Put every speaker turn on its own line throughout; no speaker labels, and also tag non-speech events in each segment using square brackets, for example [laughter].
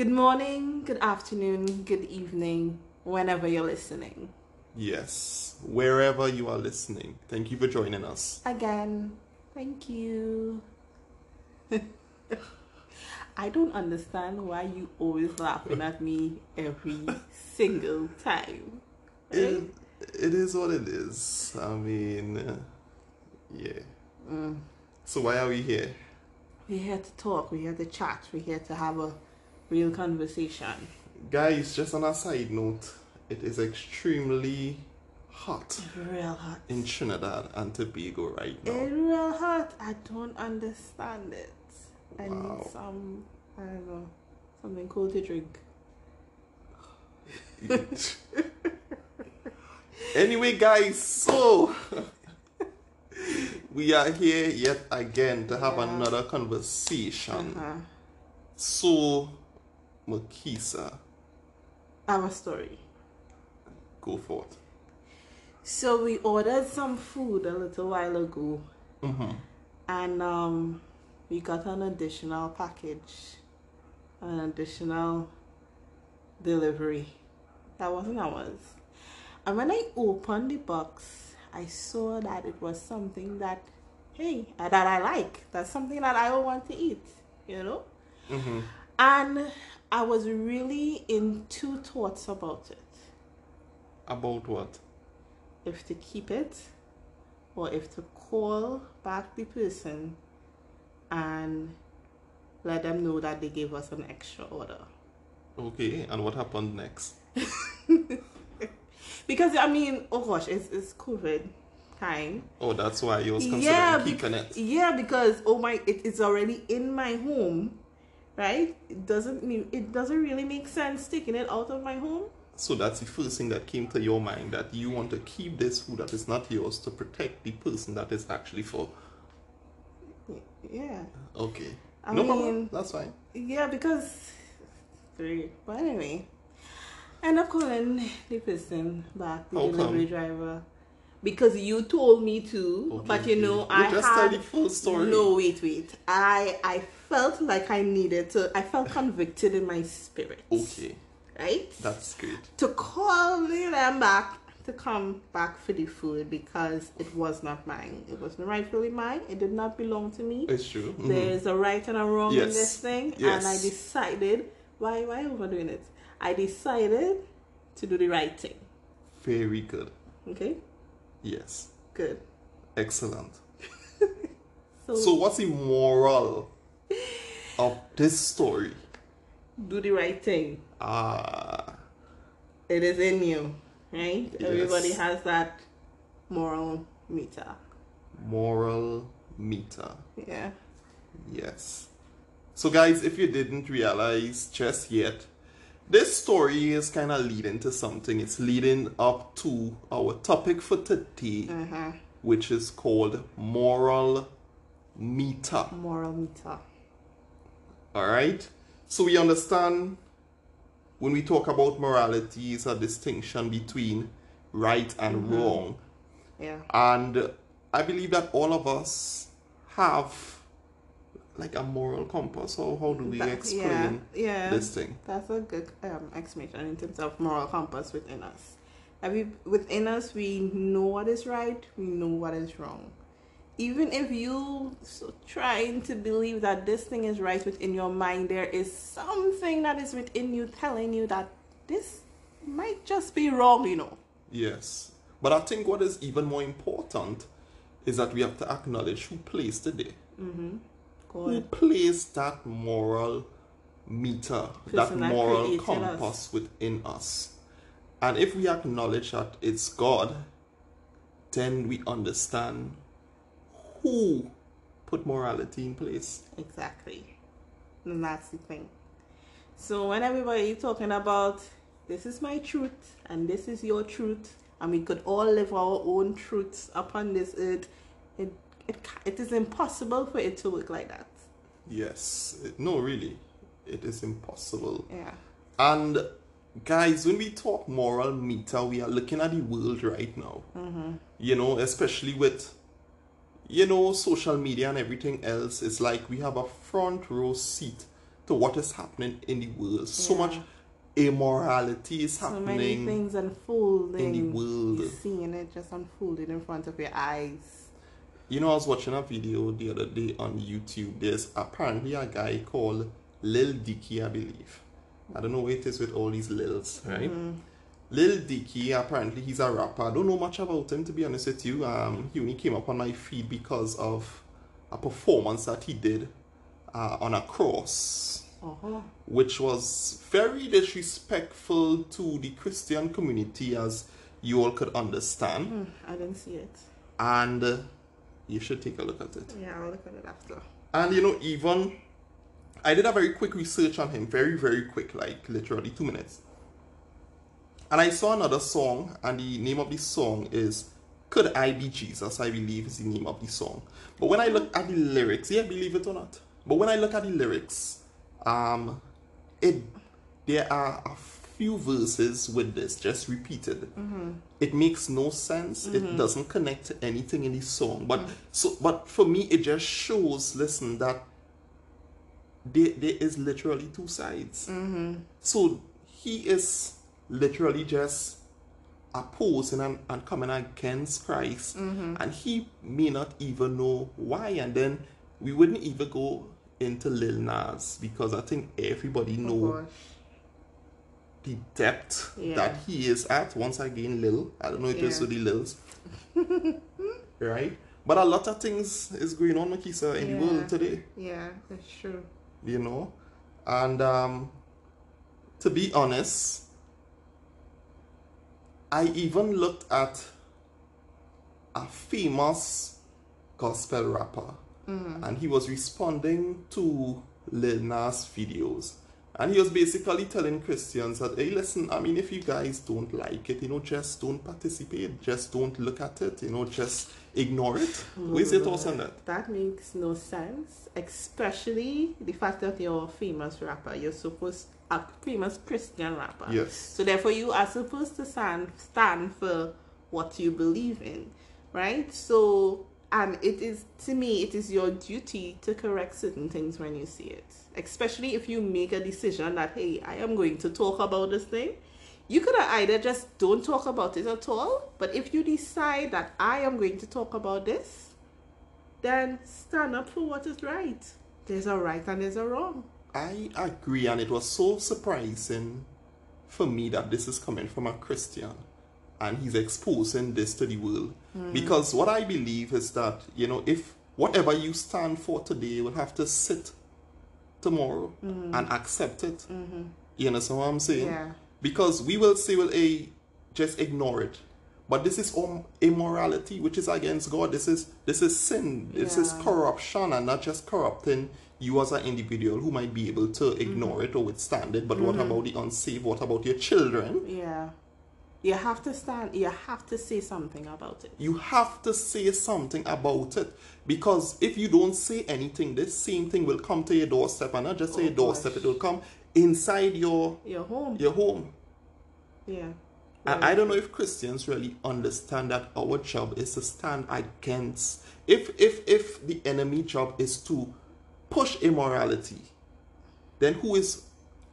Good morning, good afternoon, good evening, whenever you're listening.
Yes, wherever you are listening. Thank you for joining us.
Again, thank you. [laughs] I don't understand why you always laughing at me every single time.
It, it is what it is. I mean, yeah.
Mm.
So why are we here?
We're here to talk, we're here to chat, we're here to have a real conversation.
Guys, just on a side note, it is extremely hot
Real hot.
in Trinidad and Tobago right now.
It's real hot. I don't understand it. I
Wow.
need some, I don't know, something cool to drink. [laughs]
anyway, guys, so [laughs] we are here yet again to have
Yeah.
another conversation.
Uh-huh.
So, Makisa,
Our story.
go for it.
So we ordered some food a little while ago,
Mm-hmm.
and um, we got an additional package, an additional delivery. That wasn't ours. And when I opened the box, I saw that it was something that, hey, that I like. That's something that I want to eat. You know.
Mm-hmm.
And I was really in two thoughts about it.
About what?
If to keep it or if to call back the person and let them know that they gave us an extra order.
Okay, and what happened next? [laughs]
Because I mean, oh gosh, it's it's COVID time.
Oh, that's why you was considering
Yeah,
keeping it.
yeah, because oh my, it, it's already in my home, right? It doesn't mean it doesn't really make sense taking it out of my home.
So that's the first thing that came to your mind that you want to keep this food that is not yours to protect the person that is actually for.
Yeah,
Okay.
I
no
mean-
problem. That's fine.
yeah, because three. But anyway, end up calling the person back, the
How come?
delivery driver, because you told me to.
Okay,
but you know,
We'll
I
just
had
tell the full story.
no wait, wait. I I felt like I needed to. I felt convicted in my spirit.
Okay,
right?
that's great.
To call them back to come back for the food because it was not mine. It wasn't rightfully mine. It did not belong to me.
It's true. Mhm.
There's a right and a wrong in this thing,
Yes.
and I decided why why overdoing it. I decided to do the right thing.
Very good.
Okay,
Yes.
good.
Excellent.
So, [laughs]
So, what's the moral of this story?
do the right thing.
Ah,
It is in you, right? Everybody has that moral meter.
moral meter.
Yeah.
Yes. So, guys, if you didn't realize just yet, this story is kind of leading to something. It's leading up to our topic for today,
Uh huh.
which is called moral meter.
Moral meter.
All right. So we understand when we talk about morality, it's a distinction between right and wrong.
Yeah.
And I believe that all of us have like a moral compass. Or how do we
That-
explain
yeah, yeah.
this thing?
That's a good um, explanation in terms of moral compass within us. Every, within us, we know what is right, we know what is wrong. Even if you so trying to believe that this thing is right within your mind, there is something that is within you telling you that this might just be wrong, you know.
Yes. But I think what is even more important is that we have to acknowledge who placed it there.
Mm-hmm.
Who placed that moral meter, that
Person that
moral
created
compass
us.
within us. And if we acknowledge that it's God, then we understand who put morality in place.
Exactly. And that's the thing. So when everybody talking about this is my truth and this is your truth, and we could all live our own truths upon this earth, it it it is impossible for it to work like that.
Yes. No, really. It is impossible.
Yeah.
And guys, when we talk moral meter, we are looking at the world right now.
Mm-hmm.
You know, especially with you know social media and everything else. It's like we have a front row seat to what is happening in the world. So much immorality is happening.
So many things unfolding.
in the world.
You're seeing it just unfolding in front of your eyes.
You know, I was watching a video the other day on YouTube. There's apparently a guy called Lil Dicky, I believe. I don't know what it is with all these Lils, right? Mm. Lil Dicky, apparently he's a rapper. I don't know much about him to be honest with you. Um, he only came up on my feed because of a performance that he did uh, on a cross,
Uh-huh.
which was very disrespectful to the Christian community, as you all could understand.
Hmm, I didn't see it.
And uh, you should take a look at it.
Yeah, I'll look at it after.
And you know, even I did a very quick research on him, very, very quick, like literally two minutes. And I saw another song, and the name of the song is Could I Be Jesus? I believe is the name of the song. But when I look at the lyrics, yeah, believe it or not. But when I look at the lyrics, um, it there are a few verses with this just repeated. Mm-hmm. It makes no sense. It mm-hmm. doesn't connect to anything in the song. But mm. so, but for me, it just shows. Listen, that there, there is literally two sides. Mm-hmm. So he is literally just opposing and, and coming against Christ, and he may not even know why. And then we wouldn't even go into Lil Nas because I think everybody know the depth
Yeah.
that he is at. Once again, Lil. I don't know if it's
Yeah.
with the Lils. [laughs] right? But a lot of things is going on, Makisa, in the world today,
Yeah, that's true.
you know? And um, to be honest, I even looked at a famous gospel rapper mm. and he was responding to Lil Nas videos. And he was basically telling Christians that, hey, listen, I mean, if you guys don't like it, you know, just don't participate, just don't look at it, you know, just ignore it. What's your thoughts on that? Mm.
That makes no sense, especially the fact that you're a famous rapper. You're supposed a famous Christian rapper.
Yes.
So therefore, you are supposed to stand stand for what you believe in, right? So, and it is to me, it is your duty to correct certain things when you see it, especially if you make a decision that hey, I am going to talk about this thing. You could have either just don't talk about it at all, but if you decide that I am going to talk about this, then stand up for what is right. There's a right and there's a wrong.
I agree, and it was so surprising for me that this is coming from a Christian and he's exposing this to the world. Hmm. Because what I believe is that, you know, if whatever you stand for today will have to sit tomorrow hmm. and accept it. Mm-hmm. You understand what I'm saying?
Yeah.
Because we will say, well, hey, just ignore it. But this is immorality, which is against God. This is this is sin. This is corruption, and not just corrupting you as an individual who might be able to ignore it or withstand it. But what mm-hmm. about the unsaved? What about your children?
Yeah. You have to stand, you have to say something about it.
You have to say something about it because if you don't say anything, this same thing will come to your doorstep, and not just to
Oh,
your doorstep,
gosh.
it will come inside your
Your home.
your home.
Yeah.
And I don't know if Christians really understand that our job is to stand against. If if if the enemy job is to push immorality, then who is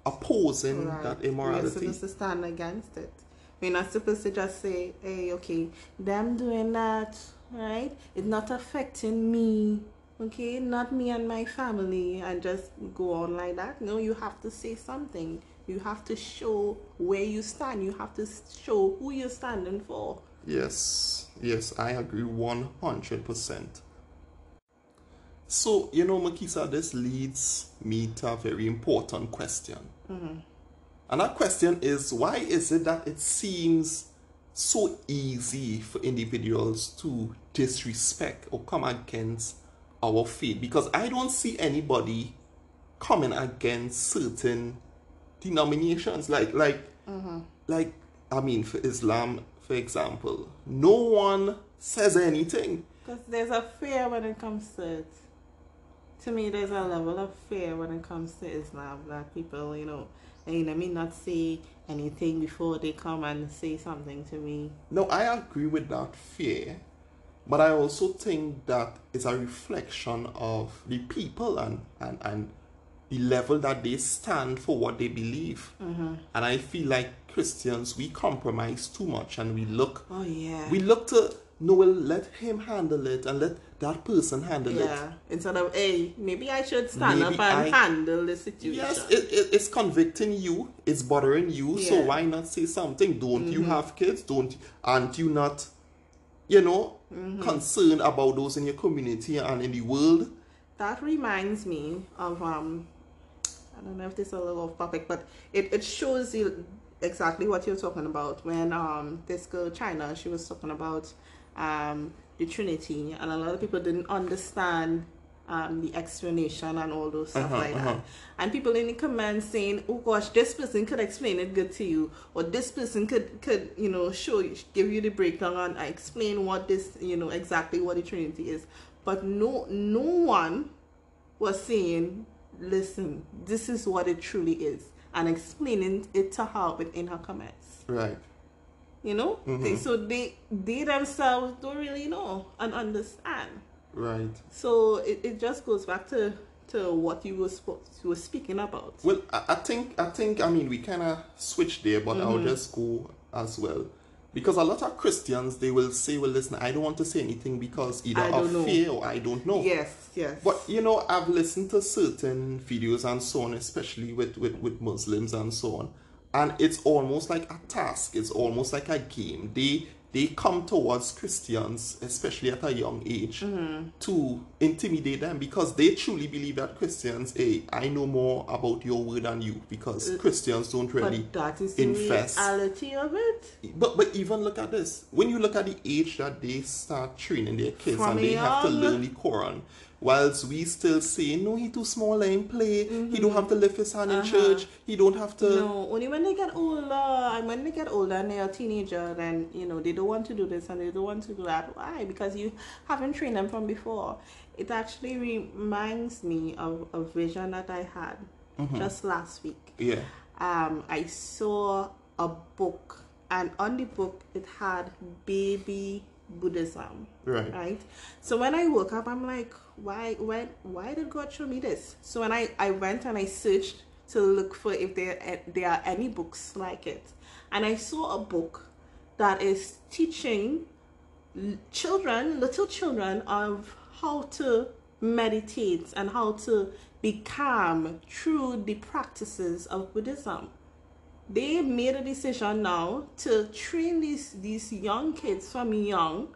opposing
Right.
that
We're
immorality?
supposed to stand against it. We're not supposed to just say, hey, okay, them doing that, right? It's not affecting me, okay? Not me and my family, and just go on like that. No, you have to say something. You have to show where you stand. You have to show who you're standing for.
Yes, yes, I agree one hundred percent. So you know, Makisa, this leads me to a very important question. Mm-hmm. And that question is why is it that it seems so easy for individuals to disrespect or come against our faith? Because I don't see anybody coming against certain denominations like like mm-hmm. like I mean for Islam, for example, no one says anything.
Because there's a fear when it comes to it. To me, there's a level of fear when it comes to Islam that people, you know, they let me not say anything before they come and say something to me.
No, I agree with that fear, but I also think that it's a reflection of the people and, and, and the level that they stand for what they believe.
Mm-hmm.
And I feel like Christians we compromise too much and we look
Oh yeah.
we look to no well let him handle it and let that person handle it.
yeah. Instead of hey, maybe I should stand
Maybe
up and
I-
handle the situation.
Yes, it, it, it's convicting you, it's bothering you, so
Yeah. Mm-hmm.
why not say something? Don't you have kids? Don't aren't you not, you know,
Mm-hmm.
concerned about those in your community and in the world?
That reminds me of um I don't know if this is a little off topic, but it, it shows you exactly what you're talking about when um this girl China she was talking about um the Trinity and a lot of people didn't understand um the explanation and all those stuff
Uh-huh,
like
uh-huh.
that. And people in the comments saying, Oh gosh, this person could explain it good to you or this person could could, you know, show you give you the breakdown and explain what this you know exactly what the Trinity is. But no no one was saying, listen, this is what it truly is, and explaining it to her within her comments.
Right.
You know,
Mhm.
They- so they they themselves don't really know and understand.
Right.
So it, it just goes back to to what you were spo- you were speaking about.
Well, I, I think I think I mean we kind of switch there, but I'll
Mm-hmm.
just go as well. Because a lot of Christians they will say, "Well, listen, I don't want to say anything because either of
know.
fear or I don't know."
Yes, yes.
But you know, I've listened to certain videos and so on, especially with, with, with Muslims and so on, and it's almost like a task. It's almost like a game. They they come towards Christians, especially at a young age,
Mm-hmm.
to intimidate them because they truly believe that Christians, hey, I know more about your word than you because Christians don't really.
but that is the reality of it.
But but even look at this. When you look at the age that they start training their kids
From
and they have to learn the Quran, whilst we still say, no, he too small, let him play. He don't have to lift his hand in
Uh-huh.
church. He don't have to.
No, only when they get older, and when they get older and they're a teenager, then you know they don't want to do this and they don't want to do that. Why? Because you haven't trained them from before. It actually reminds me of a vision that I had just last week.
Yeah.
Um, I saw a book, and on the book it had baby Buddhism
Right.
right so when i woke up i'm like why why why did god show me this? So when i i went and i searched to look for if there eh, there are any books like it and i saw a book that is teaching children little children of how to meditate and how to be calm through the practices of buddhism. They made a decision now to train these these young kids from young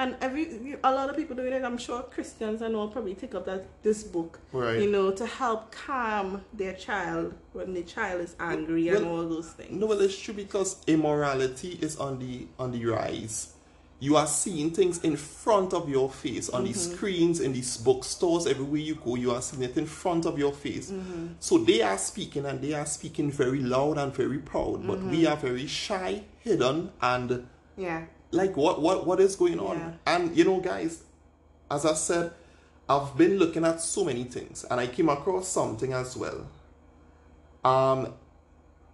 and every a lot of people doing it i'm sure christians and all probably take up that this book
Right.
you know to help calm their child when the child is angry and all those things
No, well, it's true because immorality is on the on the rise. You are seeing things in front of your face on the mm-hmm. screens in these bookstores everywhere you go. You are seeing it in front of your face. Mm-hmm. So they are speaking and they are speaking very loud and very proud, but we mm-hmm. are very shy, hidden, and
yeah
like what what what is going on?
Yeah.
And you know, guys, as I said, I've been looking at so many things, and I came across something as well. Um,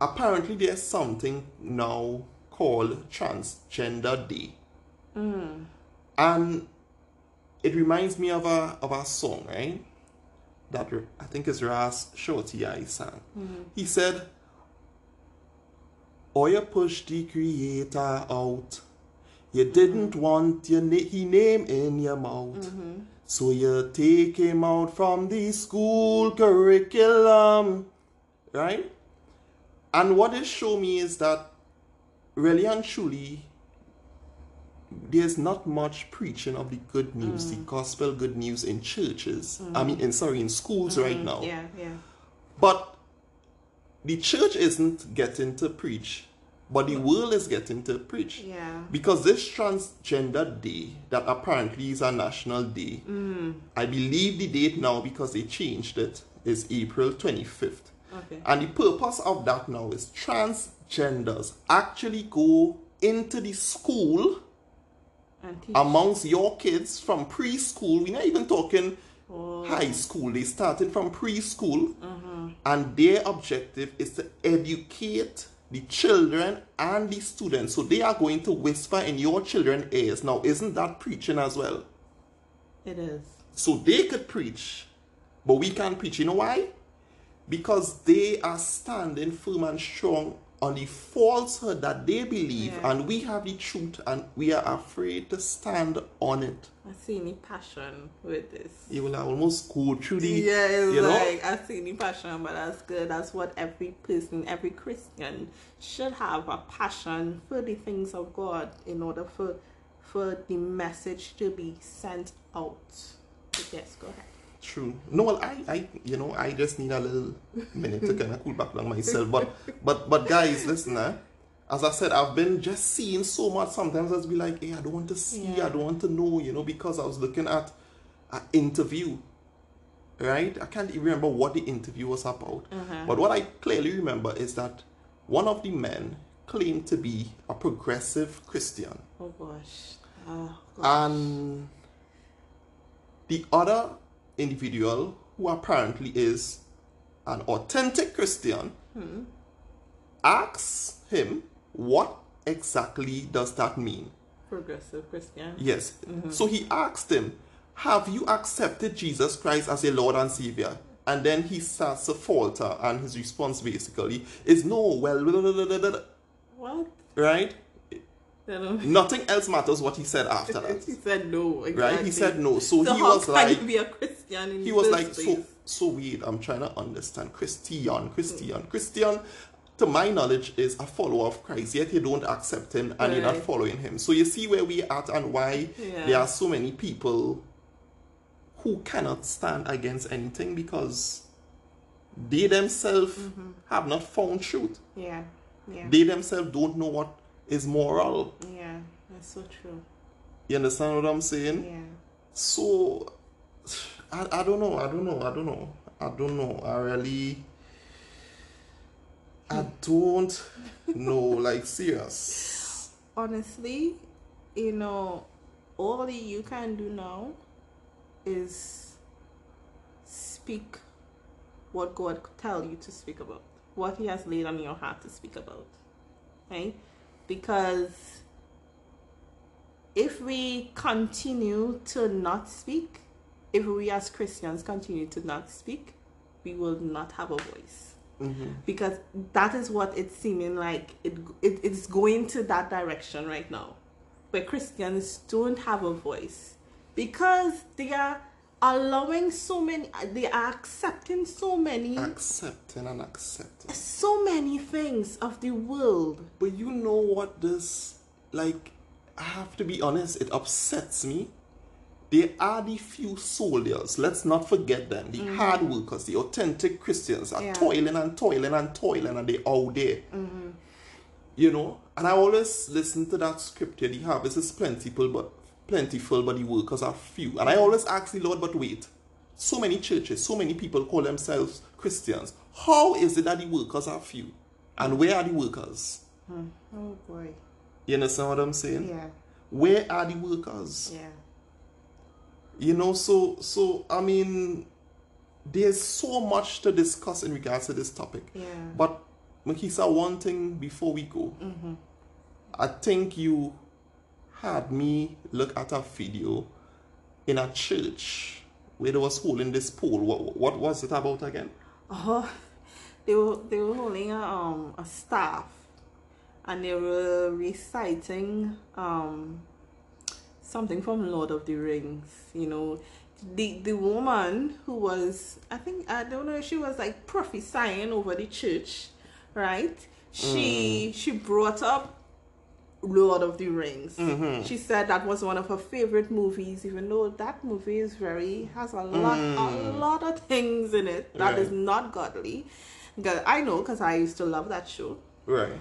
apparently there's something now called Transgender Day, and it reminds me of a of a song, right? That i think is Ras Shorty I sang. He said, "Or you push the creator out." You didn't want your na- he name in your mouth. Mm-hmm. So you take him out from the school curriculum. Right? And what it show me is that really and truly there's not much preaching of the good news, the mm. gospel good news in churches. I mm-hmm. mean in sorry, in schools mm-hmm. right now.
yeah yeah
But the church isn't getting to preach, but the world is getting to preach.
yeah
Because this transgender day, that apparently is a national day, mm. I believe the date now, because they changed it, is April 25th.
okay
And the purpose of that now is transgenders actually go into the school amongst your kids from preschool. We're not even talking
Oh.
high school. They started from preschool, uh-huh. and their objective is to educate the children and the students. So they are going to whisper in your children's ears. Now, isn't that preaching as well?
it is
So they could preach, but we can't preach. You know why? because they are standing firm and strong on the falsehood that they believe,
Yeah.
and we have the truth, and we are afraid to stand on it.
I see any passion with this.
You will almost go through the,
yeah,
you know,
I see any passion, but that's good. That's what every person, every Christian should have a passion for the things of God in order for for the message to be sent out. Yes, go ahead.
True. No, well, I, I, you know, I just need a little minute to kind of cool back down myself. But, but, but, guys, listen, eh? As I said, I've been just seeing so much. Sometimes I'll be like, hey, I don't want to see,
Yeah.
I don't want to know, you know, because I was looking at an interview, right? I can't even remember what the interview was about.
Uh-huh.
But what I clearly remember is that one of the men claimed to be a progressive Christian.
Oh gosh. Oh, gosh.
And the other individual, who apparently is an authentic Christian, asks him, What exactly does that mean?
Progressive Christian.
Yes. Mm-hmm. So he asked him, Have you accepted Jesus Christ as your Lord and Savior? And then he starts to falter, and his response basically is, No, well, blah, blah, blah, blah, blah,"
What?
right? Nothing else matters what he said after [laughs] that.
he said no. Exactly.
Right? He said no. So,
So
he was
can
like,
you be a Christian in
he was like so
place?
so weird i'm trying to understand christian christian christian to my knowledge is a follower of christ yet you don't accept him and you're not following him so you see where we're at and why
Yeah.
there are so many people who cannot stand against anything because they themselves
Mm-hmm.
have not found truth
Yeah. Yeah.
they themselves don't know what is moral
yeah. That's so true.
you understand what i'm saying
Yeah.
So, I, I don't know. I don't know. I don't know. I don't know. I really. I don't know. Like, serious.
honestly, you know, all that you can do now is speak what God tell you to speak about, what He has laid on your heart to speak about, right? Because if we continue to not speak, if we as Christians continue to not speak, we will not have a voice.
Hmm
because that is what it's seeming like it, it it's going to that direction right now. Where christians don't have a voice. Because they are allowing so many uh, they are accepting so many
Accepting and accepting.
so many things of the world
But you know what this, like, I have to be honest, it upsets me. There are the few soldiers, let's not forget them, the mm. hard workers, the authentic Christians are
Yeah.
toiling and toiling and toiling and they all there. Mm-hmm. You know? And I always listen to that scripture, the harvest is plentiful, but plentiful, but the workers are few. And I always ask the Lord, but wait, so many churches, so many people call themselves Christians. How is it that the workers are few? And where are the workers? Hmm.
oh boy
You understand what I'm saying?
yeah
Where are the workers?
yeah
You know, so so I mean, there's so much to discuss in regards to this topic.
yeah
But Makisa, one thing before we go, mm-hmm. I think you had me look at a video in a church where they was holding this pole. What what was it about again?
Oh, they were they were holding a um a staff, and they were reciting um something from Lord of the Rings. You know, the the woman who was I think I don't know if she was like prophesying over the church, right? She she brought up Lord of the Rings. She said that was one of her favorite movies, even though that movie is very has a lot a lot of things in it that is
Right.
not godly. I know because I used to love that show.
Right.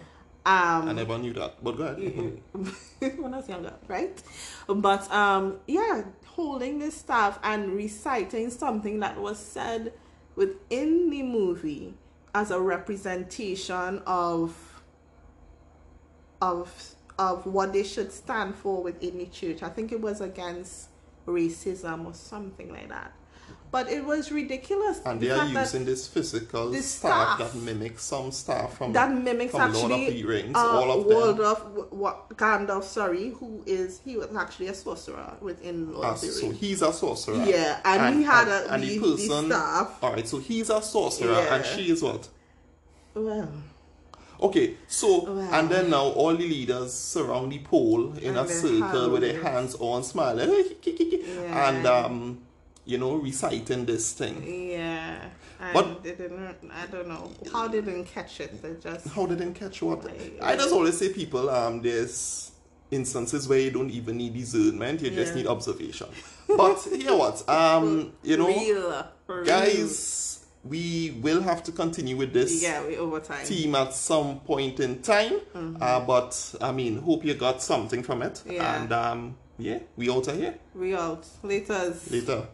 Um,
I never knew that. But go ahead. [laughs] [laughs]
when I was younger, right? But um, yeah, holding this staff and reciting something that was said within the movie as a representation of of of what they should stand for within the church. I think it was against racism or something like that. But it was ridiculous.
And they are using this physical
this
staff,
staff-
that mimics some staff from
that mimics
from Lord of
actually
the Rings,
uh,
all of them.
What Gandalf, sorry, who is he was actually a sorcerer within Lord
Ah,
of the Rings.
so he's a sorcerer.
Yeah, and, he had a
and
the,
the person.
staff.
All right, so he's a sorcerer, and she is what?
Well,
Okay, so
Wow.
and then now all the leaders surround the pole in
And
a circle with their hands on, smiling,
Yeah.
and um, you know, reciting this thing.
yeah. And
But-
they didn't. I don't know how they didn't catch it. They just.
How they didn't catch what?
Like,
I just always say people, um, there's instances where you don't even need discernment, you just need observation. But here what? [laughs] Um, you know,
real, real.
guys, we will have to continue with this.
Yeah, we overtime.
team at some point in time. Uh, but I mean, hope you got something from it.
Yeah.
And um, yeah, we out here
We out. Later.
later.